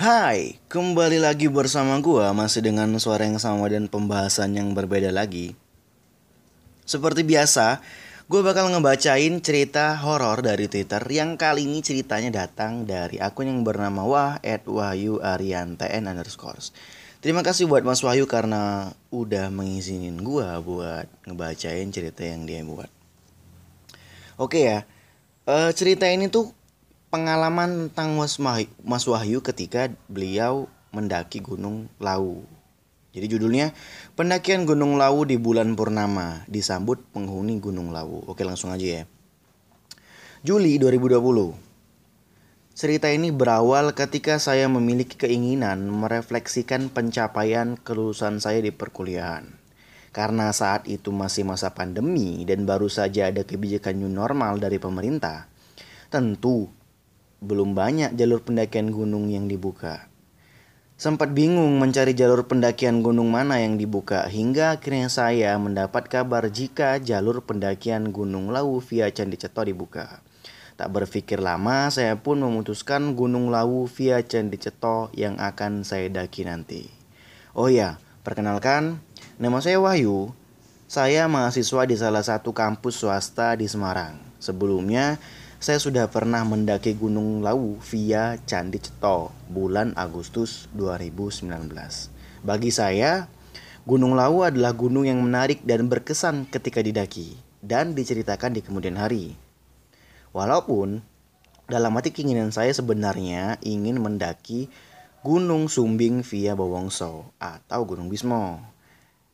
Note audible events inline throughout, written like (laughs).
Hai, kembali lagi bersama gua masih dengan suara yang sama dan pembahasan yang berbeda lagi. Seperti biasa, gue bakal ngebacain cerita horor dari Twitter yang kali ini ceritanya datang dari akun yang bernama Wah at Wahyu Ariantn underscores. Terima kasih buat Mas Wahyu karena udah mengizinin gua buat ngebacain cerita yang dia buat. Oke ya, uh, cerita ini tuh pengalaman tentang Mas Wahyu, Mas Wahyu ketika beliau mendaki Gunung Lawu. Jadi judulnya Pendakian Gunung Lawu di bulan purnama disambut penghuni Gunung Lawu. Oke langsung aja ya. Juli 2020. Cerita ini berawal ketika saya memiliki keinginan merefleksikan pencapaian kelulusan saya di perkuliahan. Karena saat itu masih masa pandemi dan baru saja ada kebijakan new normal dari pemerintah, tentu belum banyak jalur pendakian gunung yang dibuka. Sempat bingung mencari jalur pendakian gunung mana yang dibuka hingga akhirnya saya mendapat kabar jika jalur pendakian Gunung Lawu via Candi Ceto dibuka. Tak berpikir lama, saya pun memutuskan Gunung Lawu via Candi Ceto yang akan saya daki nanti. Oh ya, perkenalkan, nama saya Wahyu. Saya mahasiswa di salah satu kampus swasta di Semarang. Sebelumnya, saya sudah pernah mendaki Gunung Lawu via Candi Ceto bulan Agustus 2019. Bagi saya, Gunung Lawu adalah gunung yang menarik dan berkesan ketika didaki dan diceritakan di kemudian hari. Walaupun dalam hati keinginan saya sebenarnya ingin mendaki Gunung Sumbing via Bawongso atau Gunung Bismo.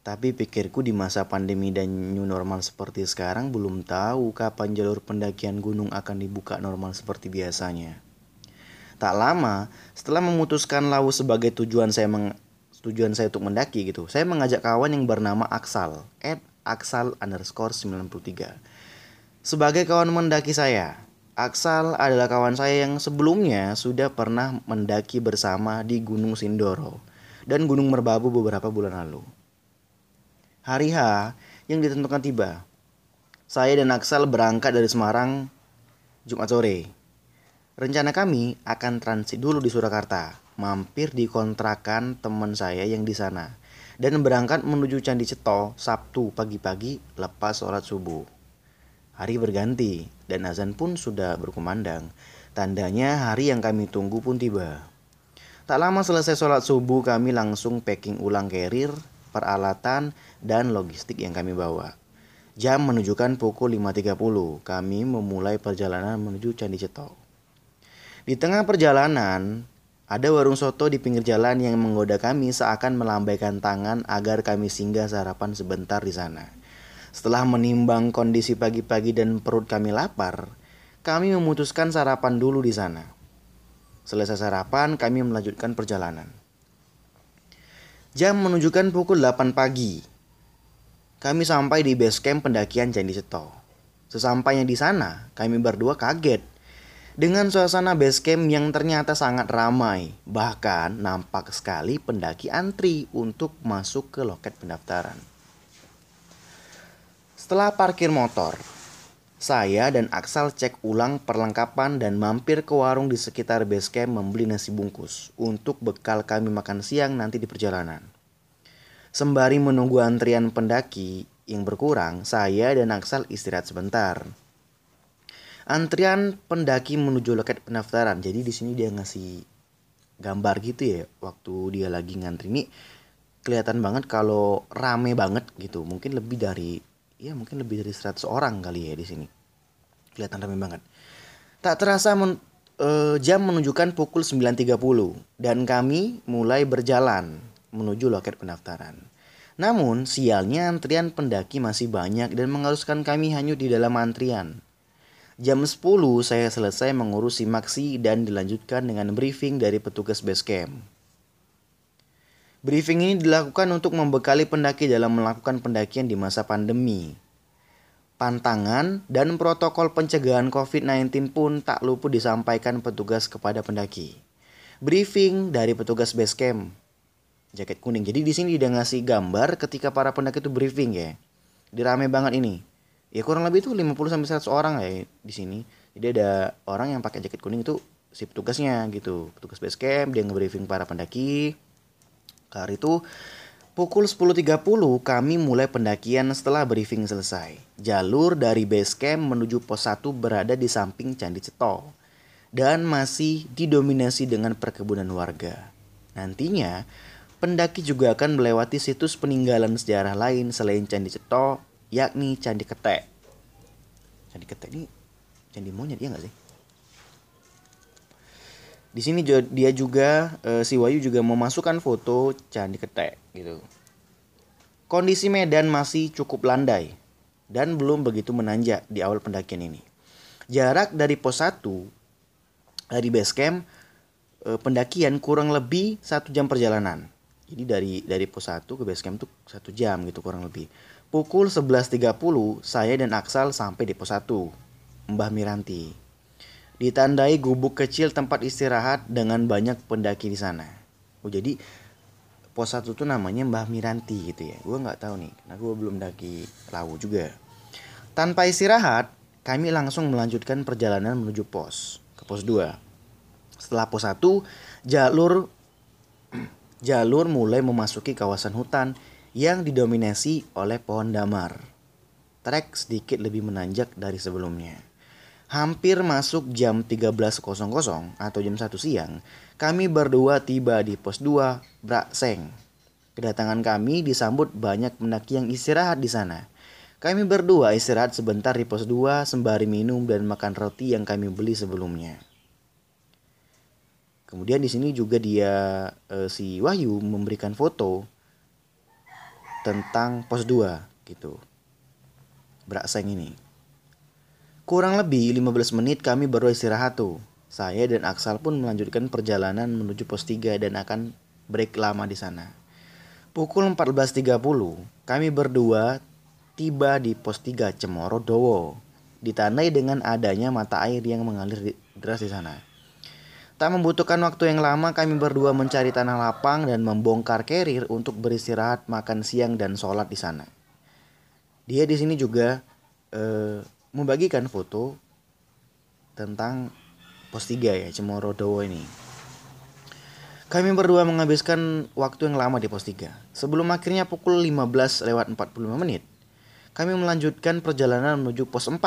Tapi pikirku di masa pandemi dan new normal seperti sekarang belum tahu kapan jalur pendakian gunung akan dibuka normal seperti biasanya. Tak lama setelah memutuskan Lawu sebagai tujuan saya meng, tujuan saya untuk mendaki gitu, saya mengajak kawan yang bernama Aksal, at Aksal underscore 93. Sebagai kawan mendaki saya, Aksal adalah kawan saya yang sebelumnya sudah pernah mendaki bersama di Gunung Sindoro dan Gunung Merbabu beberapa bulan lalu. Hari H yang ditentukan tiba. Saya dan Aksal berangkat dari Semarang Jumat sore. Rencana kami akan transit dulu di Surakarta, mampir di kontrakan teman saya yang di sana, dan berangkat menuju Candi Ceto Sabtu pagi-pagi lepas sholat subuh. Hari berganti dan azan pun sudah berkumandang. Tandanya hari yang kami tunggu pun tiba. Tak lama selesai sholat subuh kami langsung packing ulang carrier peralatan, dan logistik yang kami bawa. Jam menunjukkan pukul 5.30. Kami memulai perjalanan menuju Candi Ceto. Di tengah perjalanan, ada warung soto di pinggir jalan yang menggoda kami seakan melambaikan tangan agar kami singgah sarapan sebentar di sana. Setelah menimbang kondisi pagi-pagi dan perut kami lapar, kami memutuskan sarapan dulu di sana. Selesai sarapan, kami melanjutkan perjalanan. Jam menunjukkan pukul 8 pagi. Kami sampai di base camp pendakian Candi Ceto. Sesampainya di sana, kami berdua kaget dengan suasana base camp yang ternyata sangat ramai. Bahkan nampak sekali pendaki antri untuk masuk ke loket pendaftaran. Setelah parkir motor, saya dan Aksal cek ulang perlengkapan dan mampir ke warung di sekitar base camp membeli nasi bungkus untuk bekal kami makan siang nanti di perjalanan. Sembari menunggu antrian pendaki yang berkurang, saya dan Aksal istirahat sebentar. Antrian pendaki menuju loket pendaftaran. Jadi di sini dia ngasih gambar gitu ya waktu dia lagi ngantri ini kelihatan banget kalau rame banget gitu. Mungkin lebih dari ya mungkin lebih dari 100 orang kali ya di sini. Kelihatan ramai banget. Tak terasa men, uh, jam menunjukkan pukul 9.30 dan kami mulai berjalan menuju loket pendaftaran. Namun, sialnya antrian pendaki masih banyak dan mengharuskan kami hanyut di dalam antrian. Jam 10 saya selesai mengurus simaksi dan dilanjutkan dengan briefing dari petugas base camp. Briefing ini dilakukan untuk membekali pendaki dalam melakukan pendakian di masa pandemi. Pantangan dan protokol pencegahan COVID-19 pun tak luput disampaikan petugas kepada pendaki. Briefing dari petugas base camp. Jaket kuning. Jadi di sini dia ngasih gambar ketika para pendaki itu briefing ya. Dirame banget ini. Ya kurang lebih itu 50 sampai 100 orang ya di sini. Jadi ada orang yang pakai jaket kuning itu si petugasnya gitu petugas base camp dia nge-briefing para pendaki hari itu pukul 10.30 kami mulai pendakian setelah briefing selesai. Jalur dari base camp menuju pos 1 berada di samping Candi Ceto dan masih didominasi dengan perkebunan warga. Nantinya pendaki juga akan melewati situs peninggalan sejarah lain selain Candi Ceto yakni Candi Ketek. Candi Ketek ini candi monyet ya nggak sih di sini dia juga uh, si Wayu juga memasukkan foto Candi Ketek gitu. Kondisi medan masih cukup landai dan belum begitu menanjak di awal pendakian ini. Jarak dari pos 1 dari base camp uh, pendakian kurang lebih satu jam perjalanan. Jadi dari dari pos 1 ke base camp tuh satu jam gitu kurang lebih. Pukul 11.30 saya dan Aksal sampai di pos 1 Mbah Miranti ditandai gubuk kecil tempat istirahat dengan banyak pendaki di sana. Oh jadi pos satu tuh namanya Mbah Miranti gitu ya. Gue nggak tahu nih, karena gue belum daki Lawu juga. Tanpa istirahat, kami langsung melanjutkan perjalanan menuju pos ke pos 2. Setelah pos 1, jalur (clears throat) jalur mulai memasuki kawasan hutan yang didominasi oleh pohon damar. Trek sedikit lebih menanjak dari sebelumnya. Hampir masuk jam 13.00 atau jam 1 siang, kami berdua tiba di pos 2 Brakseng. Kedatangan kami disambut banyak pendaki yang istirahat di sana. Kami berdua istirahat sebentar di pos 2 sembari minum dan makan roti yang kami beli sebelumnya. Kemudian di sini juga dia e, si Wahyu memberikan foto tentang pos 2 gitu. Brakseng ini. Kurang lebih 15 menit kami baru istirahat tuh. Saya dan Aksal pun melanjutkan perjalanan menuju pos 3 dan akan break lama di sana. Pukul 14.30, kami berdua tiba di pos 3 Cemoro Dowo. Ditandai dengan adanya mata air yang mengalir deras di sana. Tak membutuhkan waktu yang lama, kami berdua mencari tanah lapang dan membongkar kerir untuk beristirahat, makan siang dan sholat di sana. Dia di sini juga eh, membagikan foto tentang pos 3 ya Cemoro Dowo ini. Kami berdua menghabiskan waktu yang lama di pos 3. Sebelum akhirnya pukul 15 lewat 45 menit, kami melanjutkan perjalanan menuju pos 4.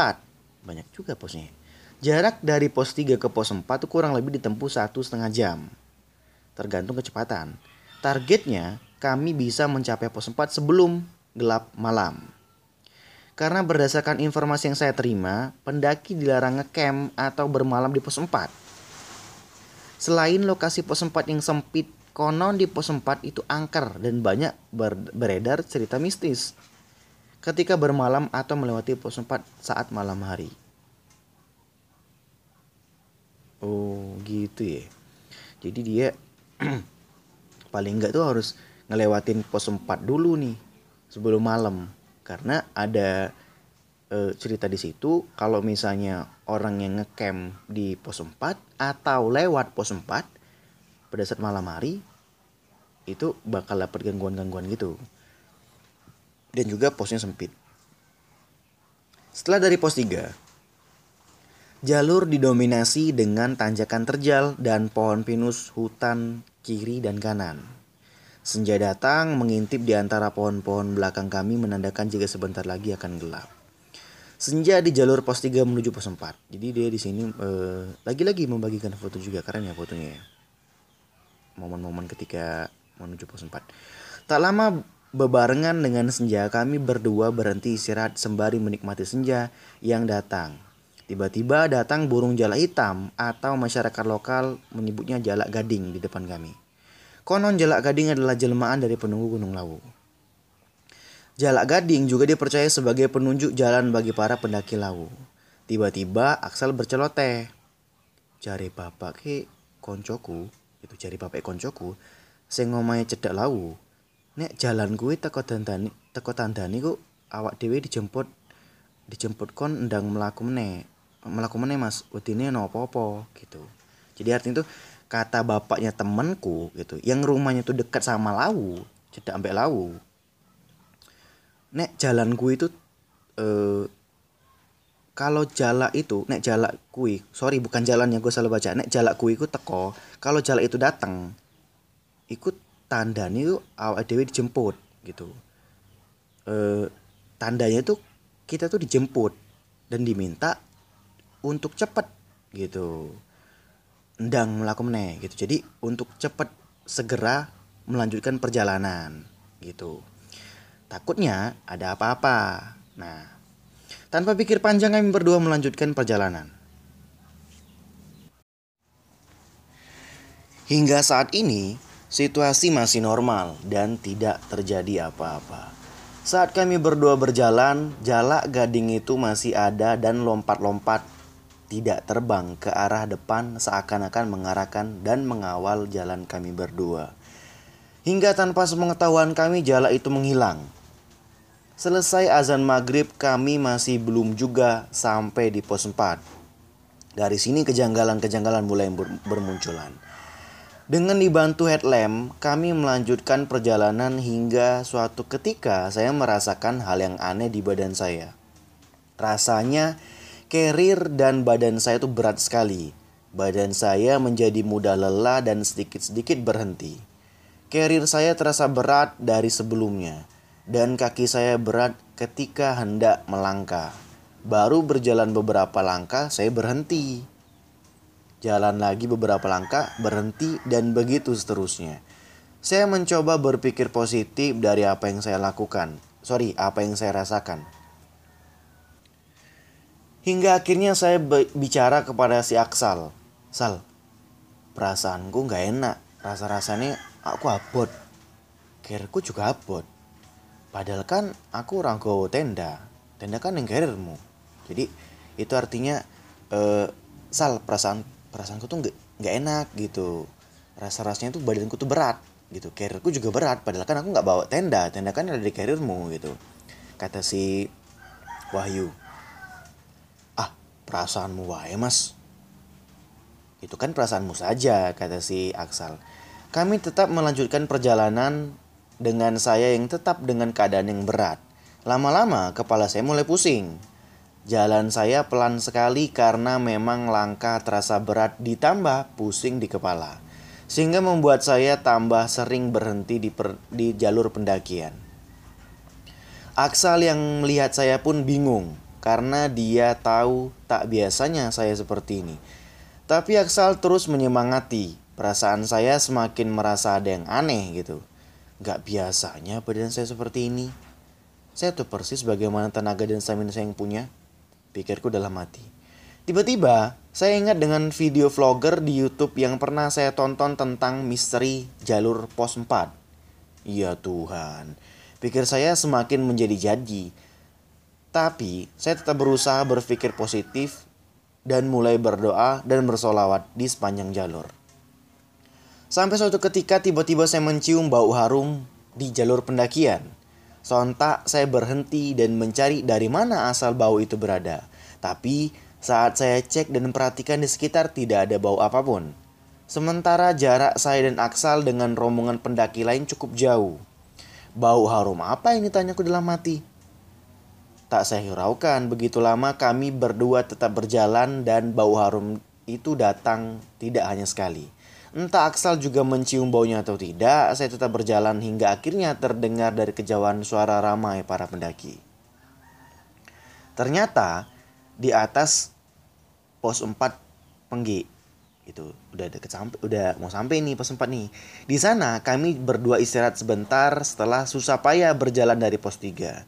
Banyak juga posnya. Jarak dari pos 3 ke pos 4 itu kurang lebih ditempuh satu setengah jam. Tergantung kecepatan. Targetnya kami bisa mencapai pos 4 sebelum gelap malam. Karena berdasarkan informasi yang saya terima, pendaki dilarang ngecamp atau bermalam di pos 4. Selain lokasi pos 4 yang sempit, konon di pos 4 itu angker dan banyak ber beredar cerita mistis ketika bermalam atau melewati pos 4 saat malam hari. Oh gitu ya. Jadi dia (clears throat) paling enggak tuh harus ngelewatin pos 4 dulu nih sebelum malam karena ada e, cerita di situ kalau misalnya orang yang ngecamp di pos 4 atau lewat pos 4 pada saat malam hari itu bakal dapat gangguan-gangguan gitu. Dan juga posnya sempit. Setelah dari pos 3 jalur didominasi dengan tanjakan terjal dan pohon pinus hutan kiri dan kanan Senja datang mengintip di antara pohon-pohon belakang kami menandakan jika sebentar lagi akan gelap. Senja di jalur pos 3 menuju pos 4. Jadi dia di sini eh, lagi-lagi membagikan foto juga keren ya fotonya ya. Momen-momen ketika menuju pos 4. Tak lama bebarengan dengan senja kami berdua berhenti istirahat sembari menikmati senja yang datang. Tiba-tiba datang burung jalak hitam atau masyarakat lokal menyebutnya jalak gading di depan kami. Konon Jalak Gading adalah jelmaan dari penunggu Gunung Lawu. Jalak Gading juga dipercaya sebagai penunjuk jalan bagi para pendaki Lawu. Tiba-tiba Aksal berceloteh. Cari bapak ke koncoku, itu cari bapak koncoku, sing ngomahe cedak Lawu. Nek jalan kuwi teko dandani, teko tandani ku awak dhewe dijemput dijemput kon ndang melaku meneh. Melaku meneh Mas, wedine nopo apa gitu. Jadi artinya itu kata bapaknya temanku gitu yang rumahnya tuh dekat sama Lawu cedak sampai Lawu. Nek jalanku itu eh, kalau jalak itu nek jalak kui sorry bukan jalannya gue salah baca. Nek jalak kui ku teko kalau jalak itu datang ikut tanda nih awal dewi dijemput gitu. E, tandanya itu kita tuh dijemput dan diminta untuk cepet gitu ndang melakukan gitu. Jadi untuk cepet segera melanjutkan perjalanan gitu. Takutnya ada apa-apa. Nah tanpa pikir panjang kami berdua melanjutkan perjalanan. Hingga saat ini situasi masih normal dan tidak terjadi apa-apa. Saat kami berdua berjalan, jalak gading itu masih ada dan lompat-lompat tidak terbang ke arah depan seakan-akan mengarahkan dan mengawal jalan kami berdua. Hingga tanpa sepengetahuan kami jala itu menghilang. Selesai azan maghrib kami masih belum juga sampai di pos 4. Dari sini kejanggalan-kejanggalan mulai bermunculan. Dengan dibantu headlamp, kami melanjutkan perjalanan hingga suatu ketika saya merasakan hal yang aneh di badan saya. Rasanya Carrier dan badan saya itu berat sekali. Badan saya menjadi mudah lelah dan sedikit-sedikit berhenti. Carrier saya terasa berat dari sebelumnya, dan kaki saya berat ketika hendak melangkah. Baru berjalan beberapa langkah, saya berhenti. Jalan lagi beberapa langkah, berhenti, dan begitu seterusnya. Saya mencoba berpikir positif dari apa yang saya lakukan. Sorry, apa yang saya rasakan. Hingga akhirnya saya bicara kepada si Aksal. Sal, perasaanku nggak enak. Rasa-rasanya aku abot. Kerku juga abot. Padahal kan aku orang go tenda. Tenda kan yang kerirmu. Jadi itu artinya uh, Sal perasaan perasaanku tuh nggak nggak enak gitu. Rasa-rasanya tuh badanku tuh berat gitu. Carrierku juga berat. Padahal kan aku nggak bawa tenda. Tenda kan ada di carriermu gitu. Kata si Wahyu perasaanmu wae mas itu kan perasaanmu saja kata si Aksal kami tetap melanjutkan perjalanan dengan saya yang tetap dengan keadaan yang berat lama-lama kepala saya mulai pusing Jalan saya pelan sekali karena memang langkah terasa berat ditambah pusing di kepala. Sehingga membuat saya tambah sering berhenti di, per, di jalur pendakian. Aksal yang melihat saya pun bingung karena dia tahu tak biasanya saya seperti ini. Tapi Aksal terus menyemangati. Perasaan saya semakin merasa ada yang aneh gitu. Gak biasanya badan saya seperti ini. Saya tuh persis bagaimana tenaga dan stamina saya yang punya. Pikirku dalam hati. Tiba-tiba, saya ingat dengan video vlogger di YouTube yang pernah saya tonton tentang misteri jalur pos 4. Ya Tuhan, pikir saya semakin menjadi jadi tapi saya tetap berusaha berpikir positif dan mulai berdoa dan bersolawat di sepanjang jalur. Sampai suatu ketika tiba-tiba saya mencium bau harum di jalur pendakian. Sontak saya berhenti dan mencari dari mana asal bau itu berada. Tapi saat saya cek dan perhatikan di sekitar tidak ada bau apa pun. Sementara jarak saya dan Aksal dengan rombongan pendaki lain cukup jauh. Bau harum apa ini tanyaku dalam hati. Tak saya hiraukan, begitu lama kami berdua tetap berjalan dan bau harum itu datang tidak hanya sekali. Entah Aksal juga mencium baunya atau tidak, saya tetap berjalan hingga akhirnya terdengar dari kejauhan suara ramai para pendaki. Ternyata di atas pos 4 Penggi itu udah deket sampai udah mau sampai nih pos 4 nih. Di sana kami berdua istirahat sebentar setelah susah payah berjalan dari pos 3.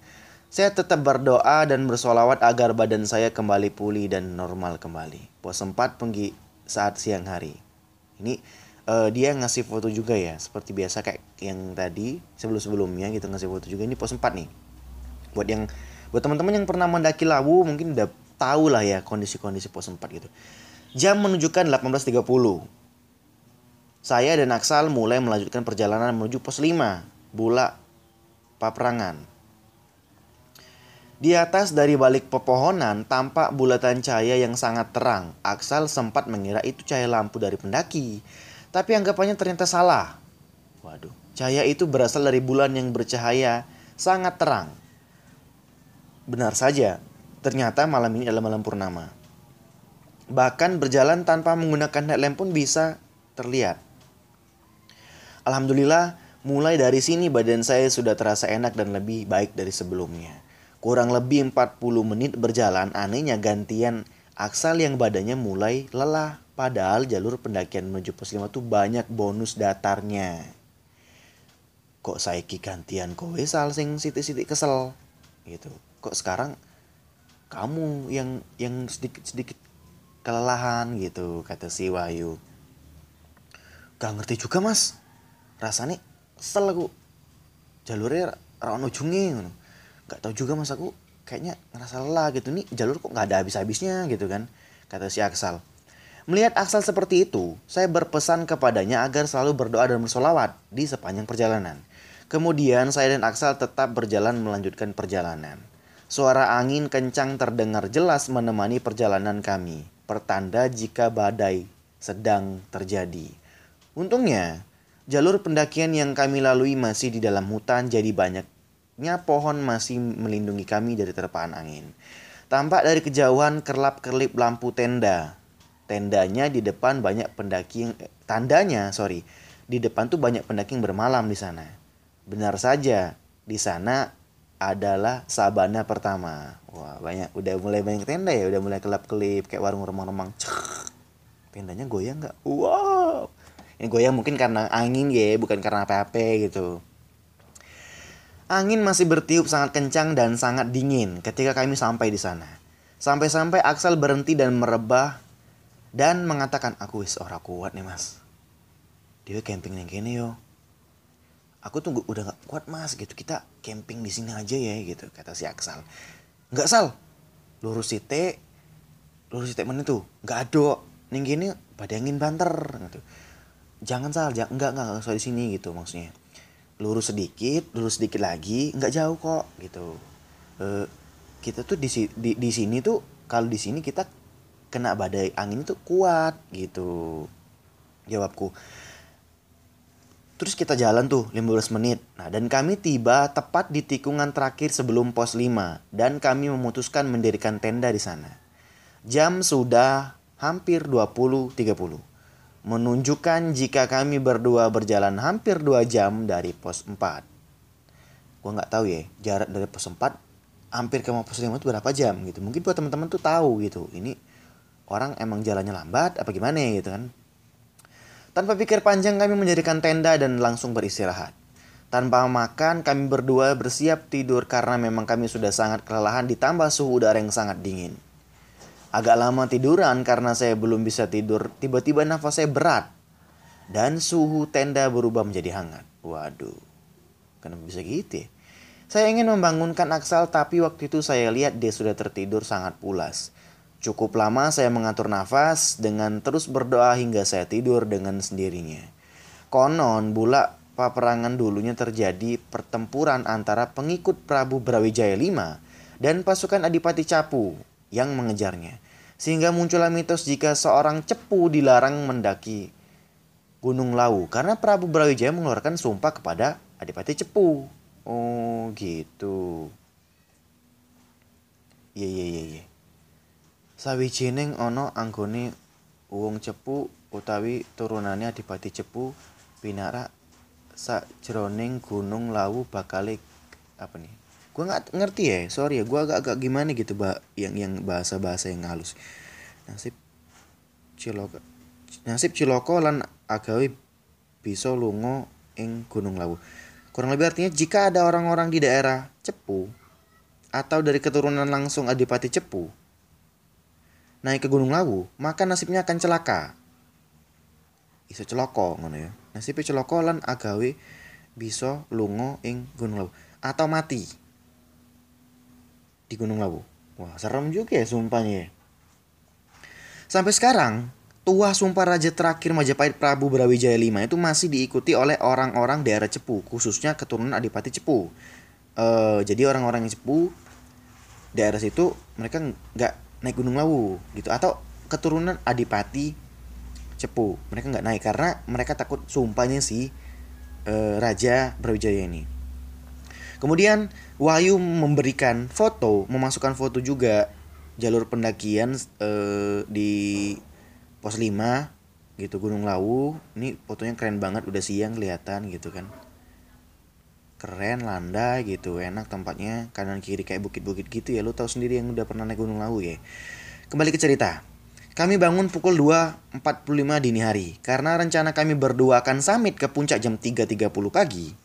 Saya tetap berdoa dan bersolawat agar badan saya kembali pulih dan normal kembali. Pos sempat pergi saat siang hari. Ini uh, dia ngasih foto juga ya, seperti biasa kayak yang tadi sebelum-sebelumnya gitu ngasih foto juga. Ini pos sempat nih. Buat yang buat teman-teman yang pernah mendaki Lawu mungkin udah tahu lah ya kondisi-kondisi pos sempat gitu. Jam menunjukkan 18.30. Saya dan Aksal mulai melanjutkan perjalanan menuju pos 5, Bulak Paperangan. Di atas dari balik pepohonan tampak bulatan cahaya yang sangat terang. Aksal sempat mengira itu cahaya lampu dari pendaki. Tapi anggapannya ternyata salah. Waduh, cahaya itu berasal dari bulan yang bercahaya sangat terang. Benar saja, Ternyata malam ini adalah malam purnama. Bahkan berjalan tanpa menggunakan headlamp pun bisa terlihat. Alhamdulillah, mulai dari sini badan saya sudah terasa enak dan lebih baik dari sebelumnya. Kurang lebih 40 menit berjalan, anehnya gantian Aksal yang badannya mulai lelah. Padahal jalur pendakian menuju pos 5 tuh banyak bonus datarnya. Kok saiki gantian kowe sal sing siti-siti kesel gitu. Kok sekarang kamu yang yang sedikit sedikit kelelahan gitu kata si Wahyu gak ngerti juga mas rasanya kesel aku jalurnya rawan ujungnya gak tahu juga mas. Aku kayaknya ngerasa lelah gitu. Nih jalur kok nggak ada habis-habisnya gitu kan kata si Aksal. Melihat Aksal seperti itu saya berpesan kepadanya agar selalu berdoa dan bersolawat di sepanjang perjalanan. Kemudian saya dan Aksal tetap berjalan melanjutkan perjalanan. Suara angin kencang terdengar jelas menemani perjalanan kami, pertanda jika badai sedang terjadi. Untungnya, jalur pendakian yang kami lalui masih di dalam hutan jadi banyaknya pohon masih melindungi kami dari terpaan angin. Tampak dari kejauhan kerlap-kerlip lampu tenda. Tendanya di depan banyak pendaki eh, tandanya, sorry, di depan tuh banyak pendaki yang bermalam di sana. Benar saja, di sana adalah sabana pertama. Wah, banyak udah mulai banyak tenda ya, udah mulai kelap-kelip kayak warung remang-remang. Tendanya goyang nggak? Wow. Yang goyang mungkin karena angin ya, bukan karena apa-apa gitu. Angin masih bertiup sangat kencang dan sangat dingin ketika kami sampai di sana. Sampai-sampai Axel berhenti dan merebah dan mengatakan, "Aku wis ora kuat nih, Mas." Dia camping yang kene yo. Aku tuh udah gak kuat mas. Gitu kita camping di sini aja ya gitu kata si Aksal. Nggak sal. Lurus site lurus site mana tuh. Nggak ada nih gini pada angin banter gitu. Jangan sal. Jangan nggak nggak nggak di sini gitu maksudnya lurus sedikit lurus sedikit lagi nggak jauh kok gitu e, kita tuh di, di di sini tuh kalau di sini kita kena badai angin itu kuat gitu jawabku Terus kita jalan tuh 15 menit. Nah, dan kami tiba tepat di tikungan terakhir sebelum pos 5 dan kami memutuskan mendirikan tenda di sana. Jam sudah hampir 20.30. Menunjukkan jika kami berdua berjalan hampir 2 jam dari pos 4. Gua nggak tahu ya, jarak dari pos 4 hampir ke pos 5 itu berapa jam gitu. Mungkin buat teman-teman tuh tahu gitu. Ini orang emang jalannya lambat apa gimana gitu kan. Tanpa pikir panjang kami mendirikan tenda dan langsung beristirahat. Tanpa makan, kami berdua bersiap tidur karena memang kami sudah sangat kelelahan ditambah suhu udara yang sangat dingin. Agak lama tiduran karena saya belum bisa tidur, tiba-tiba nafas saya berat. Dan suhu tenda berubah menjadi hangat. Waduh, kenapa bisa gitu ya? Saya ingin membangunkan Aksal tapi waktu itu saya lihat dia sudah tertidur sangat pulas. Cukup lama saya mengatur nafas dengan terus berdoa hingga saya tidur dengan sendirinya. Konon bula peperangan dulunya terjadi pertempuran antara pengikut Prabu Brawijaya V dan pasukan Adipati Capu yang mengejarnya. Sehingga muncullah mitos jika seorang cepu dilarang mendaki Gunung Lawu karena Prabu Brawijaya mengeluarkan sumpah kepada Adipati Cepu. Oh gitu. Iya iya iya iya. Sawijining ana anggone wong cepu utawi turunannya Adipati Cepu pinarak sakjroning Gunung Lawu bakal apa nih? Gua nggak ngerti ya, sorry ya, gua agak-agak gimana gitu, Mbak, yang yang bahasa-bahasa yang halus. Nasib Ciloko Nasib Ciloko lan agawe bisa lunga ing Gunung Lawu. Kurang lebih artinya jika ada orang-orang di daerah Cepu atau dari keturunan langsung Adipati Cepu naik ke Gunung Lawu, maka nasibnya akan celaka. Iso celoko ngono ya. Nasibnya celoko lan agawe bisa lunga ing Gunung Lawu atau mati di Gunung Lawu. Wah, serem juga ya sumpahnya ya. Sampai sekarang, tua sumpah raja terakhir Majapahit Prabu Brawijaya V itu masih diikuti oleh orang-orang daerah Cepu, khususnya keturunan Adipati Cepu. Uh, jadi orang-orang yang Cepu daerah situ mereka nggak naik Gunung Lawu gitu atau keturunan Adipati Cepu mereka nggak naik karena mereka takut sumpahnya si e, Raja Brawijaya ini Kemudian Wahyu memberikan foto, memasukkan foto juga jalur pendakian eh, di pos 5 gitu Gunung Lawu. Ini fotonya keren banget, udah siang kelihatan gitu kan. Keren, landai gitu, enak tempatnya kanan kiri kayak bukit-bukit gitu ya. Lu tahu sendiri yang udah pernah naik Gunung Lawu ya. Kembali ke cerita. Kami bangun pukul 2.45 dini hari karena rencana kami berdua akan summit ke puncak jam 3.30 pagi.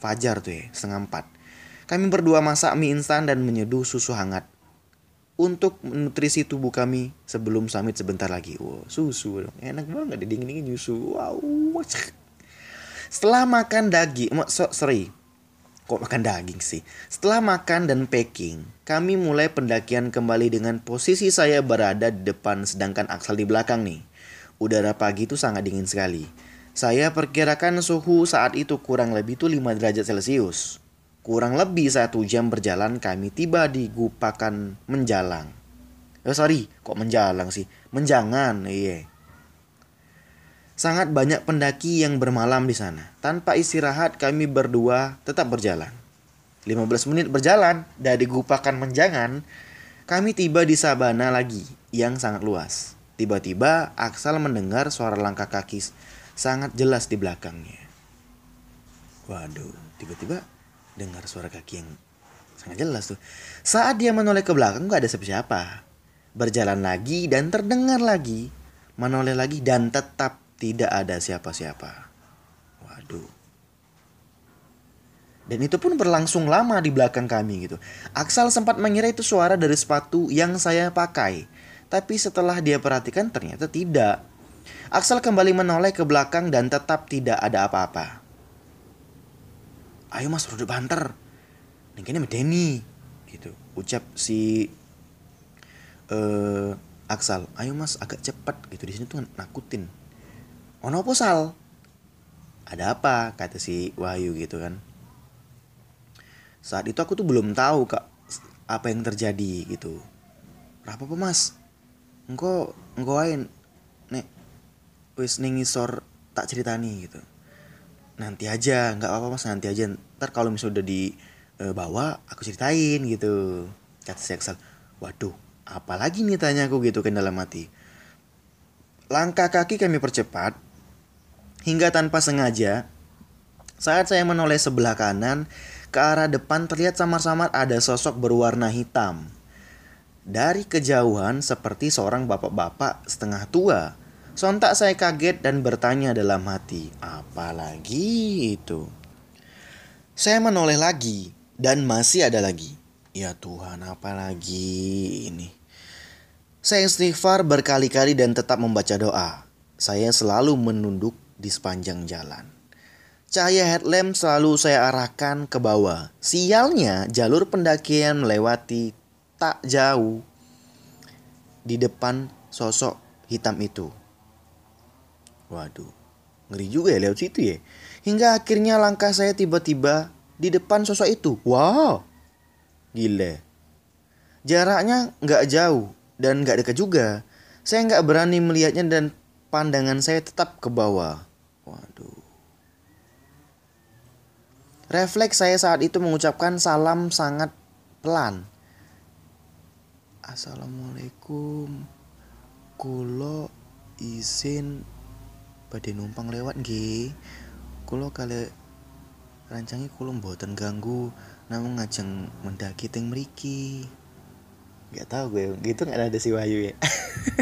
Fajar tuh ya, setengah 4. Kami berdua masak mie instan dan menyeduh susu hangat untuk nutrisi tubuh kami sebelum summit sebentar lagi. Wow, susu dong. Enak banget dingin-dingin susu. Wow. Setelah makan daging, so, sorry. Kok makan daging sih? Setelah makan dan packing, kami mulai pendakian kembali dengan posisi saya berada di depan sedangkan Aksal di belakang nih. Udara pagi itu sangat dingin sekali. Saya perkirakan suhu saat itu kurang lebih tuh 5 derajat Celcius. Kurang lebih satu jam berjalan kami tiba di Gupakan Menjalang. Oh sorry, kok menjalang sih? Menjangan, iya. Sangat banyak pendaki yang bermalam di sana. Tanpa istirahat kami berdua tetap berjalan. 15 menit berjalan dari Gupakan Menjangan, kami tiba di sabana lagi yang sangat luas. Tiba-tiba Aksal mendengar suara langkah kaki sangat jelas di belakangnya. Waduh, tiba-tiba dengar suara kaki yang sangat jelas tuh. Saat dia menoleh ke belakang gak ada siapa-siapa. Berjalan lagi dan terdengar lagi. Menoleh lagi dan tetap tidak ada siapa-siapa. Waduh. Dan itu pun berlangsung lama di belakang kami gitu. Aksal sempat mengira itu suara dari sepatu yang saya pakai. Tapi setelah dia perhatikan ternyata tidak. Aksal kembali menoleh ke belakang dan tetap tidak ada apa-apa. Ayo mas rodok banter. Kayaknya medeni gitu ucap si uh, Aksal ayo mas agak cepat gitu di sini tuh nakutin. Ono apa sal? Ada apa? kata si Wahyu gitu kan. Saat itu aku tuh belum tahu kak apa yang terjadi gitu. Apa apa mas. Engkau engkau ain nek wis ningisor tak ceritani gitu. Nanti aja nggak apa-apa mas nanti aja. Ntar kalau misalnya udah dibawa e, aku ceritain gitu. Kata si Axel waduh apalagi nih? tanya aku gitu kan dalam hati. Langkah kaki kami percepat hingga tanpa sengaja saat saya menoleh sebelah kanan ke arah depan terlihat samar-samar ada sosok berwarna hitam. Dari kejauhan seperti seorang bapak-bapak setengah tua Sontak saya kaget dan bertanya dalam hati, apalagi itu? Saya menoleh lagi dan masih ada lagi. Ya Tuhan, apalagi ini? Saya istighfar berkali-kali dan tetap membaca doa. Saya selalu menunduk di sepanjang jalan. Cahaya headlamp selalu saya arahkan ke bawah. Sialnya, jalur pendakian melewati tak jauh di depan sosok hitam itu. Waduh, ngeri juga ya lewat situ ya. Hingga akhirnya langkah saya tiba-tiba di depan sosok itu. Wow, gile. Jaraknya nggak jauh dan nggak dekat juga. Saya nggak berani melihatnya dan pandangan saya tetap ke bawah. Waduh. Refleks saya saat itu mengucapkan salam sangat pelan. Assalamualaikum. Kulo izin pada numpang lewat nggih. Kulo kali rancangi kulo mboten ganggu namun ngajeng mendaki teng mriki. Nggak tahu gue gitu nggak ada si Wahyu ya.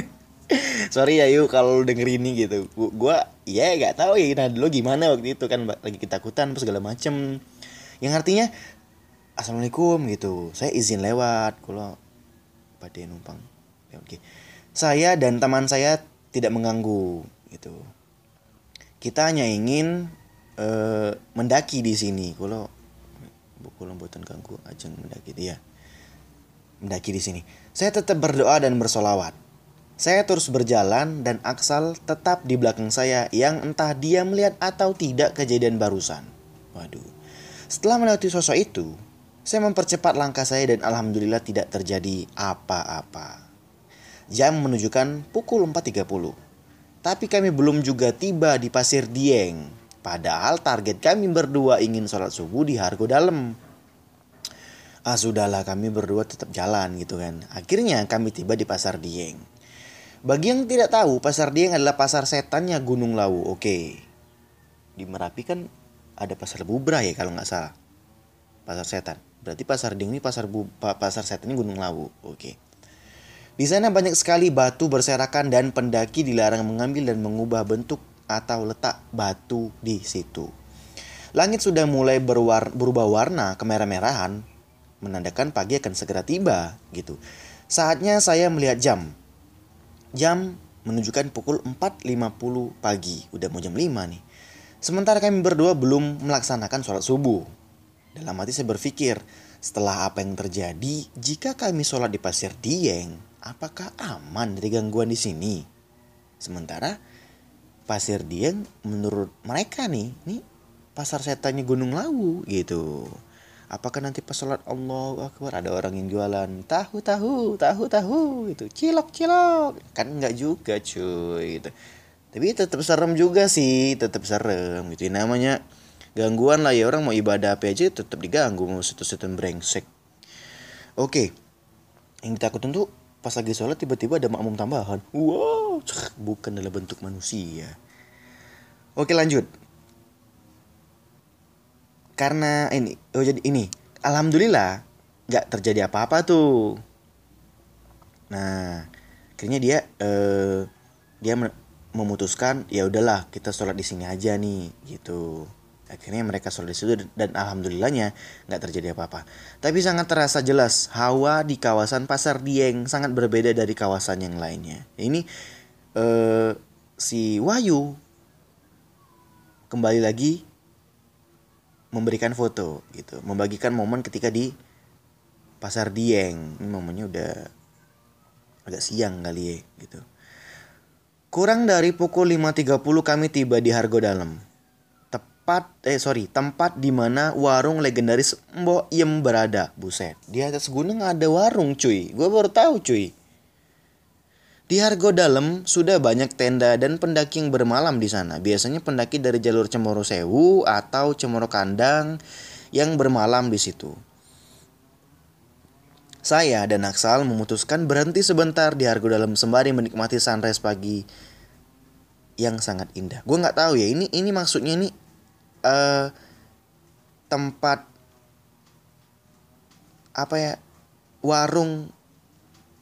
(laughs) Sorry ya yuk kalau denger ini gitu. Gue ya nggak tahu ya nah dulu gimana waktu itu kan lagi ketakutan terus segala macem. Yang artinya assalamualaikum gitu. Saya izin lewat. Kalau pada numpang oke saya dan teman saya tidak mengganggu gitu kita hanya ingin uh, mendaki di sini kalau kalau buatan ganggu ajeng mendaki dia mendaki di sini saya tetap berdoa dan bersolawat saya terus berjalan dan Aksal tetap di belakang saya yang entah dia melihat atau tidak kejadian barusan. Waduh. Setelah melewati sosok itu, saya mempercepat langkah saya dan alhamdulillah tidak terjadi apa-apa. Jam menunjukkan pukul 4.30. Tapi kami belum juga tiba di Pasir Dieng. Padahal target kami berdua ingin sholat subuh di Hargo Dalam. Ah sudahlah kami berdua tetap jalan gitu kan. Akhirnya kami tiba di Pasar Dieng. Bagi yang tidak tahu, Pasar Dieng adalah pasar setannya Gunung Lawu. Oke. Di Merapi kan ada pasar Bubra ya kalau nggak salah. Pasar setan. Berarti Pasar Dieng ini pasar bu, pasar setannya Gunung Lawu. Oke. Di sana banyak sekali batu berserakan dan pendaki dilarang mengambil dan mengubah bentuk atau letak batu di situ. Langit sudah mulai berwar berubah warna kemerah-merahan, menandakan pagi akan segera tiba gitu. Saatnya saya melihat jam. Jam menunjukkan pukul 4.50 pagi, udah mau jam 5 nih. Sementara kami berdua belum melaksanakan sholat subuh. Dalam hati saya berpikir, setelah apa yang terjadi, jika kami sholat di pasir Dieng, apakah aman dari gangguan di sini? Sementara Pasir Dieng menurut mereka nih, nih pasar setannya Gunung Lawu gitu. Apakah nanti pas sholat Allah Akbar ada orang yang jualan tahu tahu tahu tahu itu cilok cilok kan nggak juga cuy gitu. Tapi tetap serem juga sih, tetap serem gitu. Namanya gangguan lah ya orang mau ibadah apa aja tetap diganggu mau situ-situ brengsek. Oke, yang ditakutin tuh pas lagi sholat tiba-tiba ada makmum tambahan. Wow bukan dalam bentuk manusia. Oke lanjut. Karena ini oh jadi ini alhamdulillah nggak terjadi apa-apa tuh. Nah akhirnya dia eh, dia memutuskan ya udahlah kita sholat di sini aja nih gitu Akhirnya mereka sholat di situ dan alhamdulillahnya nggak terjadi apa-apa. Tapi sangat terasa jelas hawa di kawasan Pasar Dieng sangat berbeda dari kawasan yang lainnya. Ini eh, si Wahyu kembali lagi memberikan foto gitu, membagikan momen ketika di Pasar Dieng. Ini momennya udah agak siang kali ya gitu. Kurang dari pukul 5.30 kami tiba di Hargo Dalam tempat eh sorry tempat di mana warung legendaris Mbok Iem berada. Buset, di atas gunung ada warung cuy. Gue baru tahu cuy. Di Hargo Dalam sudah banyak tenda dan pendaki yang bermalam di sana. Biasanya pendaki dari jalur Cemoro Sewu atau Cemoro Kandang yang bermalam di situ. Saya dan Aksal memutuskan berhenti sebentar di Hargo Dalam sembari menikmati sunrise pagi yang sangat indah. Gue nggak tahu ya ini ini maksudnya ini uh, tempat apa ya warung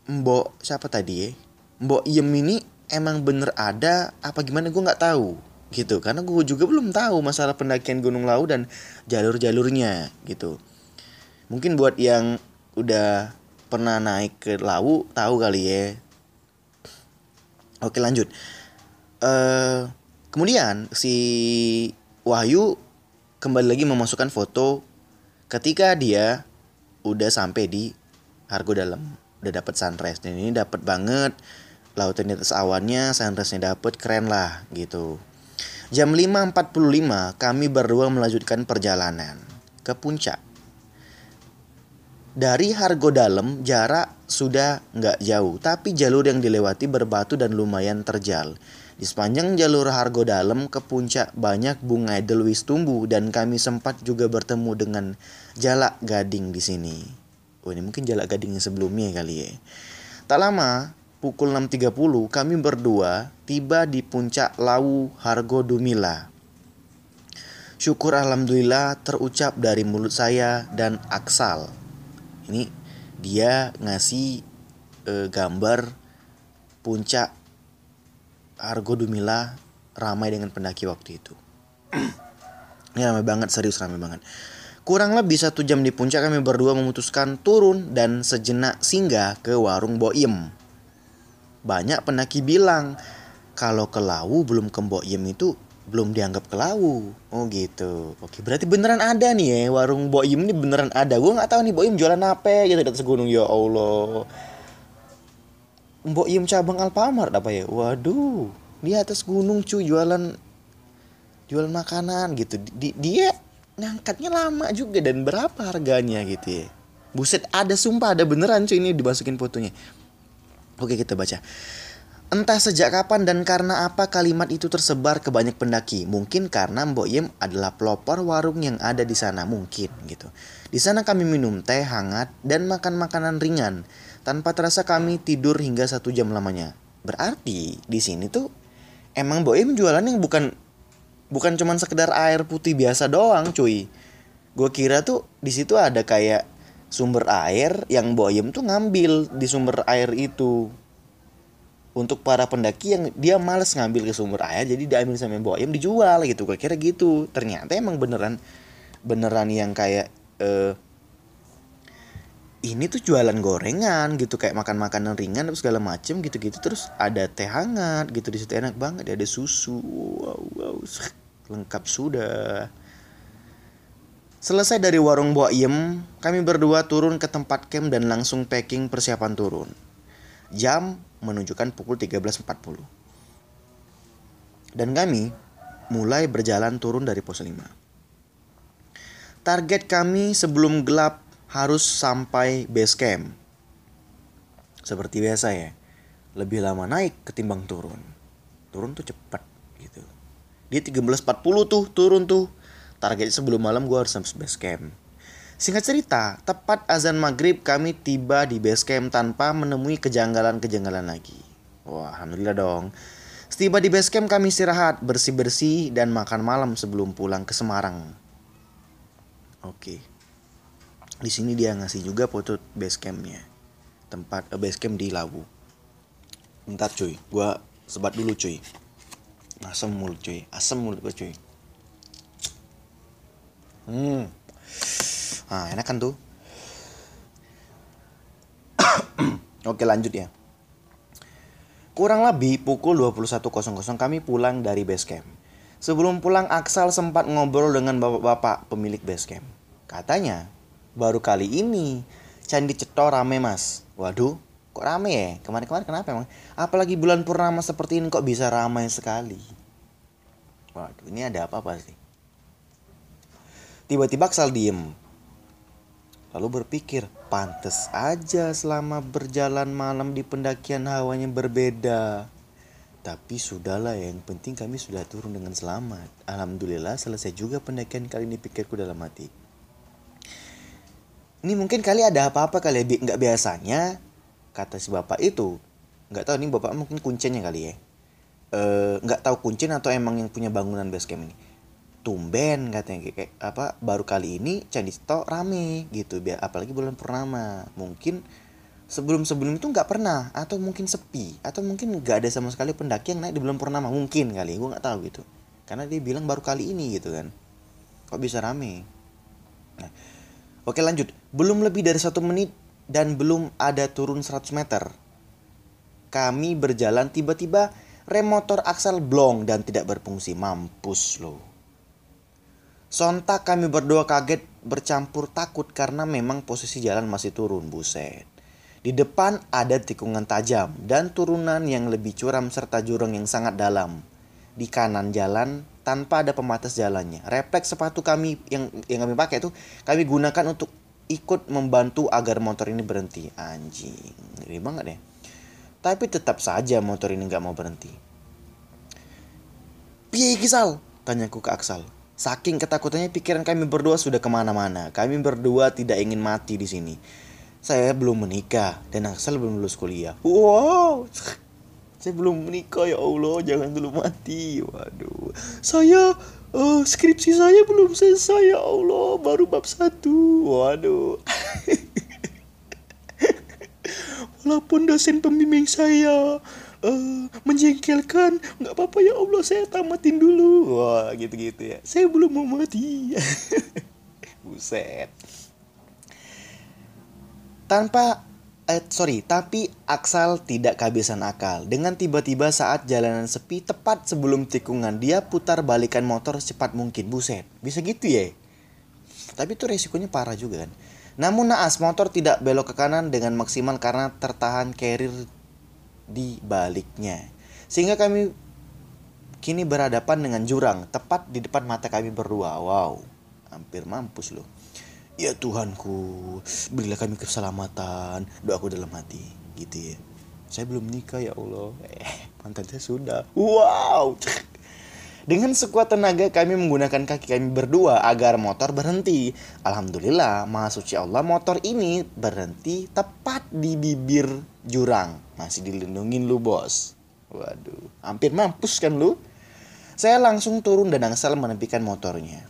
Mbok siapa tadi ya? Mbok Iem ini emang bener ada apa gimana? Gue nggak tahu gitu. Karena gue juga belum tahu masalah pendakian Gunung Lau dan jalur-jalurnya gitu. Mungkin buat yang udah pernah naik ke Lau tahu kali ya. Oke lanjut. Uh, kemudian si Wahyu kembali lagi memasukkan foto ketika dia udah sampai di Hargo dalam. Udah dapat sunrise dan ini dapat banget. Lautan di atas awannya sunrise-nya dapat keren lah gitu. Jam 5.45 kami berdua melanjutkan perjalanan ke puncak. Dari Hargo Dalam jarak sudah nggak jauh tapi jalur yang dilewati berbatu dan lumayan terjal di sepanjang jalur Hargo Dalam ke puncak banyak bunga edelweiss tumbuh dan kami sempat juga bertemu dengan jalak gading di sini. Oh ini mungkin jalak gading yang sebelumnya kali ya. Tak lama, pukul 6.30 kami berdua tiba di puncak Lawu Hargo Dumila. Syukur alhamdulillah terucap dari mulut saya dan Aksal. Ini dia ngasih uh, gambar puncak Argo Dumila ramai dengan pendaki waktu itu. Ini ramai banget, serius ramai banget. Kurang lebih satu jam di puncak kami berdua memutuskan turun dan sejenak singgah ke warung Boim. Banyak pendaki bilang kalau ke Lawu belum ke Boim itu belum dianggap ke Lawu. Oh gitu. Oke, berarti beneran ada nih ya warung Boim ini beneran ada. Gue nggak tahu nih Boim jualan apa gitu di atas gunung ya Allah. Mbok Iem cabang Alfamart apa ya? Waduh, di atas gunung cuy jualan jualan makanan gitu. Di, dia ngangkatnya lama juga dan berapa harganya gitu ya. Buset ada sumpah ada beneran cuy ini dimasukin fotonya. Oke kita baca. Entah sejak kapan dan karena apa kalimat itu tersebar ke banyak pendaki. Mungkin karena Mbok Yem adalah pelopor warung yang ada di sana, mungkin gitu. Di sana kami minum teh hangat dan makan makanan ringan. Tanpa terasa kami tidur hingga satu jam lamanya. Berarti di sini tuh emang Mbok Yem jualannya bukan bukan cuman sekedar air putih biasa doang, cuy. Gue kira tuh di situ ada kayak sumber air yang Yem tuh ngambil di sumber air itu untuk para pendaki yang dia males ngambil ke sumber air jadi diambil sama Ayam dijual gitu gue kira gitu ternyata emang beneran beneran yang kayak uh, ini tuh jualan gorengan gitu kayak makan makanan ringan terus segala macem gitu gitu terus ada teh hangat gitu di situ enak banget ada susu wow wow lengkap sudah Selesai dari warung Mbok Yem, kami berdua turun ke tempat camp dan langsung packing persiapan turun. Jam menunjukkan pukul 13.40. Dan kami mulai berjalan turun dari pos 5. Target kami sebelum gelap harus sampai base camp. Seperti biasa ya, lebih lama naik ketimbang turun. Turun tuh cepat gitu. Dia 13.40 tuh turun tuh. Target sebelum malam gue harus sampai base camp. Singkat cerita, tepat azan maghrib kami tiba di base camp tanpa menemui kejanggalan-kejanggalan lagi. Wah, alhamdulillah dong. Setiba di base camp kami istirahat, bersih-bersih dan makan malam sebelum pulang ke Semarang. Oke. Di sini dia ngasih juga foto base campnya. Tempat uh, base camp di Lawu. Bentar cuy, gua sebat dulu cuy. Asam mulut cuy, asam mulut gua cuy. Hmm. Nah, enak kan tuh? (coughs) Oke, lanjut ya. Kurang lebih pukul 21.00 kami pulang dari base camp. Sebelum pulang Aksal sempat ngobrol dengan bapak-bapak pemilik base camp. Katanya, baru kali ini Candi Ceto rame mas. Waduh, kok rame ya? Kemarin-kemarin kenapa emang? Apalagi bulan purnama seperti ini kok bisa ramai sekali. Waduh, ini ada apa-apa sih? Tiba-tiba Aksal diem Lalu berpikir, pantas aja selama berjalan malam di pendakian hawanya berbeda. Tapi sudahlah yang penting kami sudah turun dengan selamat. Alhamdulillah selesai juga pendakian kali ini pikirku dalam hati. Ini mungkin kali ada apa-apa kali ya, nggak biasanya kata si bapak itu. Nggak tahu nih bapak mungkin kuncinya kali ya. E, nggak tahu kuncin atau emang yang punya bangunan base camp ini? Tumben katanya kayak, apa baru kali ini Candi Sto rame gitu biar apalagi bulan purnama. Mungkin sebelum sebelum itu nggak pernah atau mungkin sepi atau mungkin nggak ada sama sekali pendaki yang naik di bulan purnama. Mungkin kali gue nggak tahu gitu. Karena dia bilang baru kali ini gitu kan. Kok bisa rame? Nah oke lanjut belum lebih dari satu menit dan belum ada turun 100 meter kami berjalan tiba-tiba rem motor aksel blong dan tidak berfungsi mampus loh Sontak kami berdua kaget bercampur takut karena memang posisi jalan masih turun, buset. Di depan ada tikungan tajam dan turunan yang lebih curam serta jurang yang sangat dalam. Di kanan jalan tanpa ada pembatas jalannya. Refleks sepatu kami yang yang kami pakai itu kami gunakan untuk ikut membantu agar motor ini berhenti. Anjing, ngeri banget ya. Tapi tetap saja motor ini nggak mau berhenti. Piye Gisal? Tanyaku ke Aksal. Saking ketakutannya pikiran kami berdua sudah ke mana-mana. Kami berdua tidak ingin mati di sini. Saya belum menikah dan asal belum lulus kuliah. Wow, saya belum menikah ya Allah, jangan dulu mati. Waduh, saya uh, skripsi saya belum selesai ya Allah, baru bab satu. Waduh. (laughs) Walaupun dosen pembimbing saya uh, menjengkelkan nggak apa-apa ya Allah. Saya tamatin dulu. Wah gitu-gitu ya. Saya belum mau mati. (laughs) Buset. Tanpa eh, sorry tapi Aksal tidak kehabisan akal dengan tiba-tiba saat jalanan sepi tepat sebelum tikungan dia putar balikan motor secepat mungkin buset bisa gitu ya tapi itu resikonya parah juga kan namun naas motor tidak belok ke kanan dengan maksimal karena tertahan carrier di baliknya. Sehingga kami kini berhadapan dengan jurang tepat di depan mata kami berdua. Wow, hampir mampus loh. Ya Tuhanku, berilah kami keselamatan. Doaku dalam hati, gitu ya. Saya belum nikah ya Allah. Eh. mantan saya sudah wow dengan sekuat tenaga kami menggunakan kaki kami berdua agar motor berhenti. Alhamdulillah, maha suci Allah motor ini berhenti tepat di bibir jurang. Masih dilindungin lu bos. Waduh, hampir mampus kan lu? Saya langsung turun dan Angsal menepikan motornya.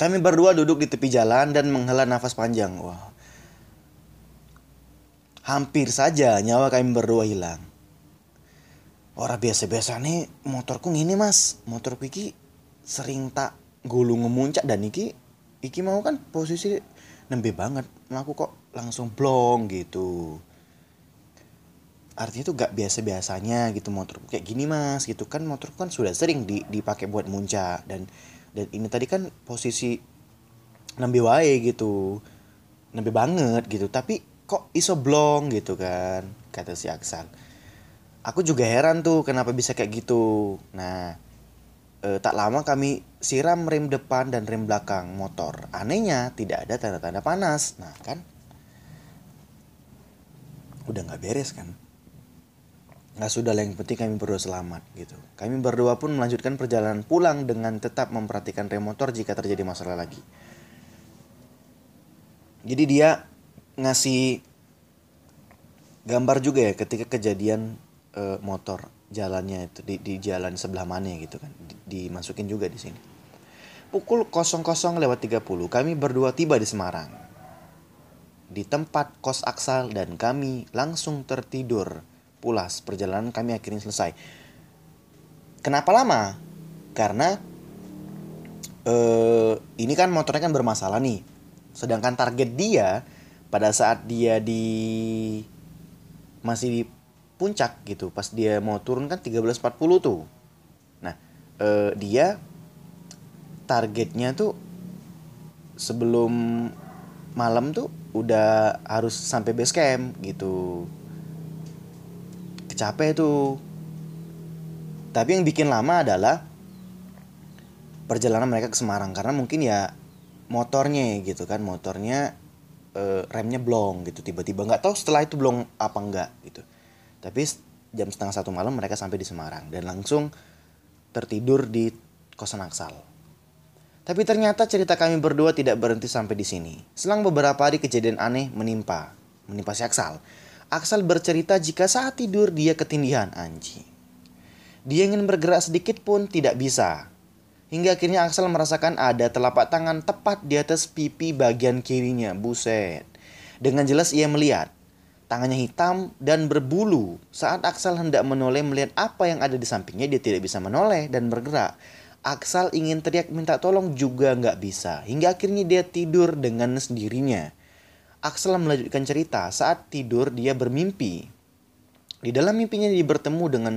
Kami berdua duduk di tepi jalan dan menghela nafas panjang. Wah, hampir saja nyawa kami berdua hilang. Orang biasa-biasa nih motorku ini mas. Motor iki sering tak gulung ngemuncak dan iki Iki mau kan posisi nembe banget. Aku kok langsung blong gitu. Artinya tuh gak biasa-biasanya gitu motor kayak gini mas gitu kan motor kan sudah sering dipakai buat muncak dan dan ini tadi kan posisi nembe wae gitu. Nembe banget gitu. Tapi kok iso blong gitu kan kata si Aksan aku juga heran tuh kenapa bisa kayak gitu. Nah eh, tak lama kami siram rem depan dan rem belakang motor. Anehnya tidak ada tanda-tanda panas. Nah kan? Udah nggak beres kan nggak sudah yang penting kami berdua selamat gitu. Kami berdua pun melanjutkan perjalanan pulang dengan tetap memperhatikan rem motor jika terjadi masalah lagi. Jadi dia ngasih gambar juga ya ketika kejadian uh, motor jalannya itu di, di jalan sebelah mana gitu kan. Di, dimasukin juga di sini. Pukul 00 lewat 30 kami berdua tiba di Semarang. Di tempat kos Aksal dan kami langsung tertidur pulas perjalanan kami akhirnya selesai. Kenapa lama? Karena uh, ini kan motornya kan bermasalah nih. Sedangkan target dia pada saat dia di masih di puncak gitu pas dia mau turun kan 13.40 tuh. Nah eh, dia targetnya tuh sebelum malam tuh udah harus sampai base camp gitu kecapek tuh tapi yang bikin lama adalah perjalanan mereka ke Semarang karena mungkin ya motornya gitu kan motornya e, remnya blong gitu tiba-tiba nggak tahu setelah itu blong apa enggak gitu tapi jam setengah satu malam mereka sampai di Semarang dan langsung tertidur di kosan Aksal. Tapi ternyata cerita kami berdua tidak berhenti sampai di sini. Selang beberapa hari kejadian aneh menimpa, menimpa si Aksal. Aksal bercerita jika saat tidur dia ketindihan anjing. Dia ingin bergerak sedikit pun tidak bisa. Hingga akhirnya Aksal merasakan ada telapak tangan tepat di atas pipi bagian kirinya. Buset. Dengan jelas ia melihat Tangannya hitam dan berbulu. Saat Aksal hendak menoleh melihat apa yang ada di sampingnya, dia tidak bisa menoleh dan bergerak. Aksal ingin teriak minta tolong juga nggak bisa. Hingga akhirnya dia tidur dengan sendirinya. Aksal melanjutkan cerita saat tidur dia bermimpi. Di dalam mimpinya dia bertemu dengan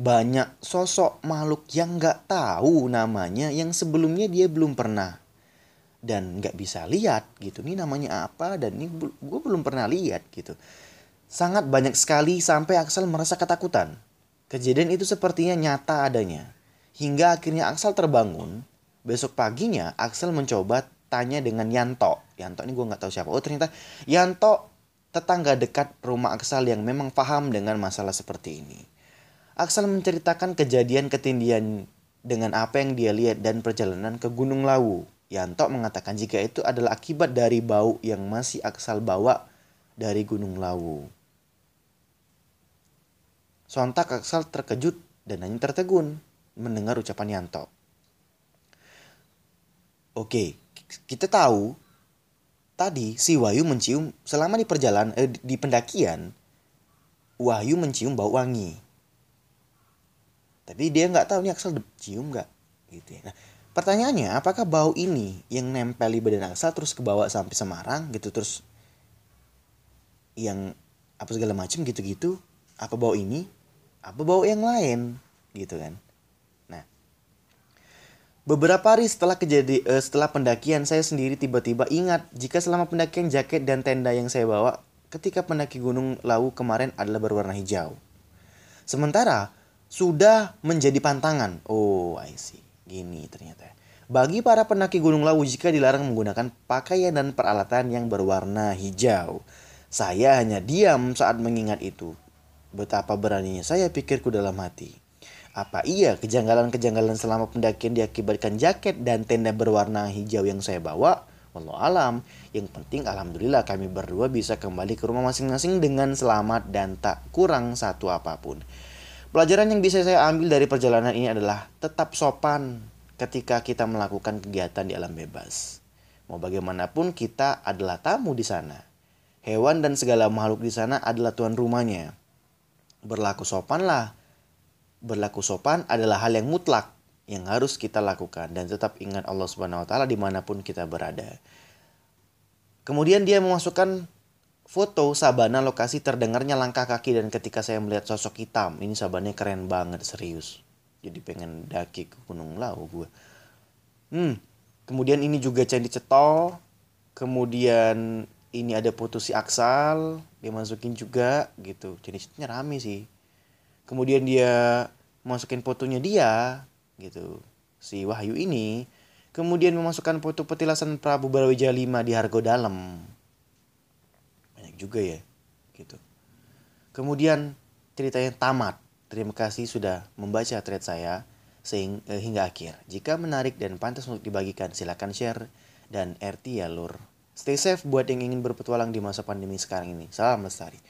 banyak sosok makhluk yang nggak tahu namanya yang sebelumnya dia belum pernah dan nggak bisa lihat gitu. Ini namanya apa dan ini gue belum pernah lihat gitu. Sangat banyak sekali sampai Axel merasa ketakutan. Kejadian itu sepertinya nyata adanya. Hingga akhirnya Axel terbangun. Besok paginya Axel mencoba tanya dengan Yanto. Yanto ini gue nggak tahu siapa. Oh ternyata Yanto tetangga dekat rumah Axel yang memang paham dengan masalah seperti ini. Axel menceritakan kejadian ketindian dengan apa yang dia lihat dan perjalanan ke Gunung Lawu. Yanto mengatakan jika itu adalah akibat dari bau yang masih Axel bawa dari Gunung Lawu. Sontak Aksal terkejut dan hanya tertegun mendengar ucapan Yanto. Oke, kita tahu tadi si Wahyu mencium selama di perjalanan eh, di pendakian Wahyu mencium bau wangi. Tapi dia nggak tahu nih Aksal cium nggak gitu ya. Nah, pertanyaannya apakah bau ini yang nempel di badan Aksal terus kebawa sampai Semarang gitu terus yang apa segala macam gitu-gitu apa bau ini apa bau yang lain gitu kan beberapa hari setelah kejadi uh, setelah pendakian saya sendiri tiba-tiba ingat jika selama pendakian jaket dan tenda yang saya bawa ketika pendaki gunung Lawu kemarin adalah berwarna hijau sementara sudah menjadi pantangan oh I see gini ternyata bagi para pendaki Gunung Lawu jika dilarang menggunakan pakaian dan peralatan yang berwarna hijau. Saya hanya diam saat mengingat itu. Betapa beraninya saya pikirku dalam hati. Apa iya kejanggalan-kejanggalan selama pendakian diakibatkan jaket dan tenda berwarna hijau yang saya bawa? Wallahu alam. Yang penting alhamdulillah kami berdua bisa kembali ke rumah masing-masing dengan selamat dan tak kurang satu apa pun. Pelajaran yang bisa saya ambil dari perjalanan ini adalah tetap sopan ketika kita melakukan kegiatan di alam bebas. Mau bagaimanapun kita adalah tamu di sana. Hewan dan segala makhluk di sana adalah tuan rumahnya. Berlaku sopanlah berlaku sopan adalah hal yang mutlak yang harus kita lakukan dan tetap ingat Allah Subhanahu wa taala di mana pun kita berada. Kemudian dia memasukkan foto sabana lokasi terdengarnya langkah kaki dan ketika saya melihat sosok hitam, ini sabananya keren banget serius. Jadi pengen daki ke Gunung Lau gue. Hmm. Kemudian ini juga candi cetol. Kemudian ini ada foto si Aksal, dia masukin juga gitu. Jadi rame sih kemudian dia masukin fotonya dia gitu. Si Wahyu ini. Kemudian memasukkan foto petilasan Prabu Brawijaya V di Hargo Dalam banyak juga ya gitu. Kemudian ceritanya tamat. Terima kasih sudah membaca thread saya sehingga eh, hingga akhir. Jika menarik dan pantas untuk dibagikan silakan share dan RT ya lur. Stay safe buat yang ingin berpetualang di masa pandemi sekarang ini. Salam lestari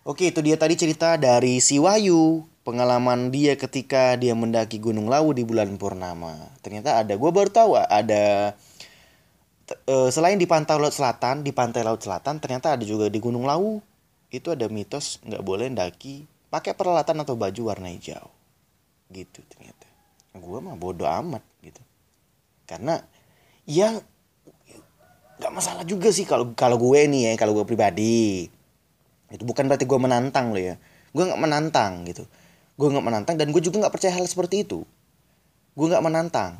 Oke, itu dia tadi cerita dari si Wahyu, pengalaman dia ketika dia mendaki Gunung Lawu di bulan purnama. Ternyata ada, gue baru tahu ada uh, selain di pantai laut selatan, di pantai laut selatan ternyata ada juga di Gunung Lawu. Itu ada mitos nggak boleh mendaki pakai peralatan atau baju warna hijau. Gitu ternyata. Gue mah bodoh amat gitu. Karena ya nggak masalah juga sih kalau kalau gue nih ya, kalau gue pribadi itu bukan berarti gue menantang lo ya. Gue nggak menantang gitu. Gue nggak menantang dan gue juga nggak percaya hal seperti itu. Gue nggak menantang.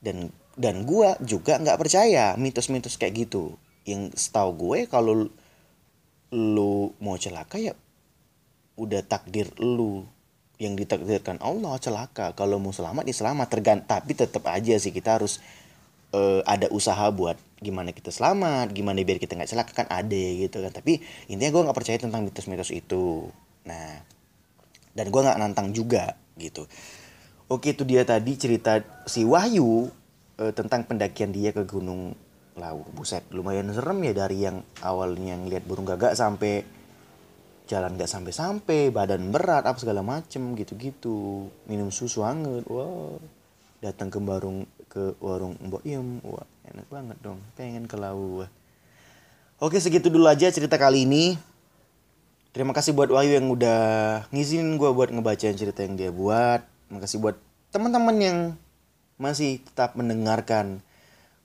Dan dan gue juga nggak percaya mitos-mitos kayak gitu. Yang setahu gue kalau lu mau celaka ya udah takdir lu. Yang ditakdirkan Allah celaka. Kalau mau selamat ya selamat. Tergant tapi tetap aja sih kita harus uh, ada usaha buat gimana kita selamat, gimana biar kita nggak celaka kan ada gitu kan. Tapi intinya gue nggak percaya tentang mitos-mitos itu. Nah, dan gue nggak nantang juga gitu. Oke itu dia tadi cerita si Wahyu uh, tentang pendakian dia ke Gunung Lawu. Buset, lumayan serem ya dari yang awalnya ngeliat burung gagak sampai jalan nggak sampai-sampai, badan berat apa segala macem gitu-gitu. Minum susu hangat. Wow. Datang ke warung ke warung Mbok Iem wah enak banget dong. Pengen ke lau oke segitu dulu aja cerita kali ini. Terima kasih buat Wahyu yang udah ngizinin gue buat ngebacain cerita yang dia buat. Makasih buat teman-teman yang masih tetap mendengarkan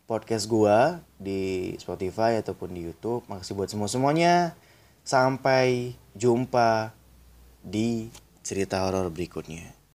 podcast gue di Spotify ataupun di YouTube. Makasih buat semua semuanya sampai jumpa di cerita horor berikutnya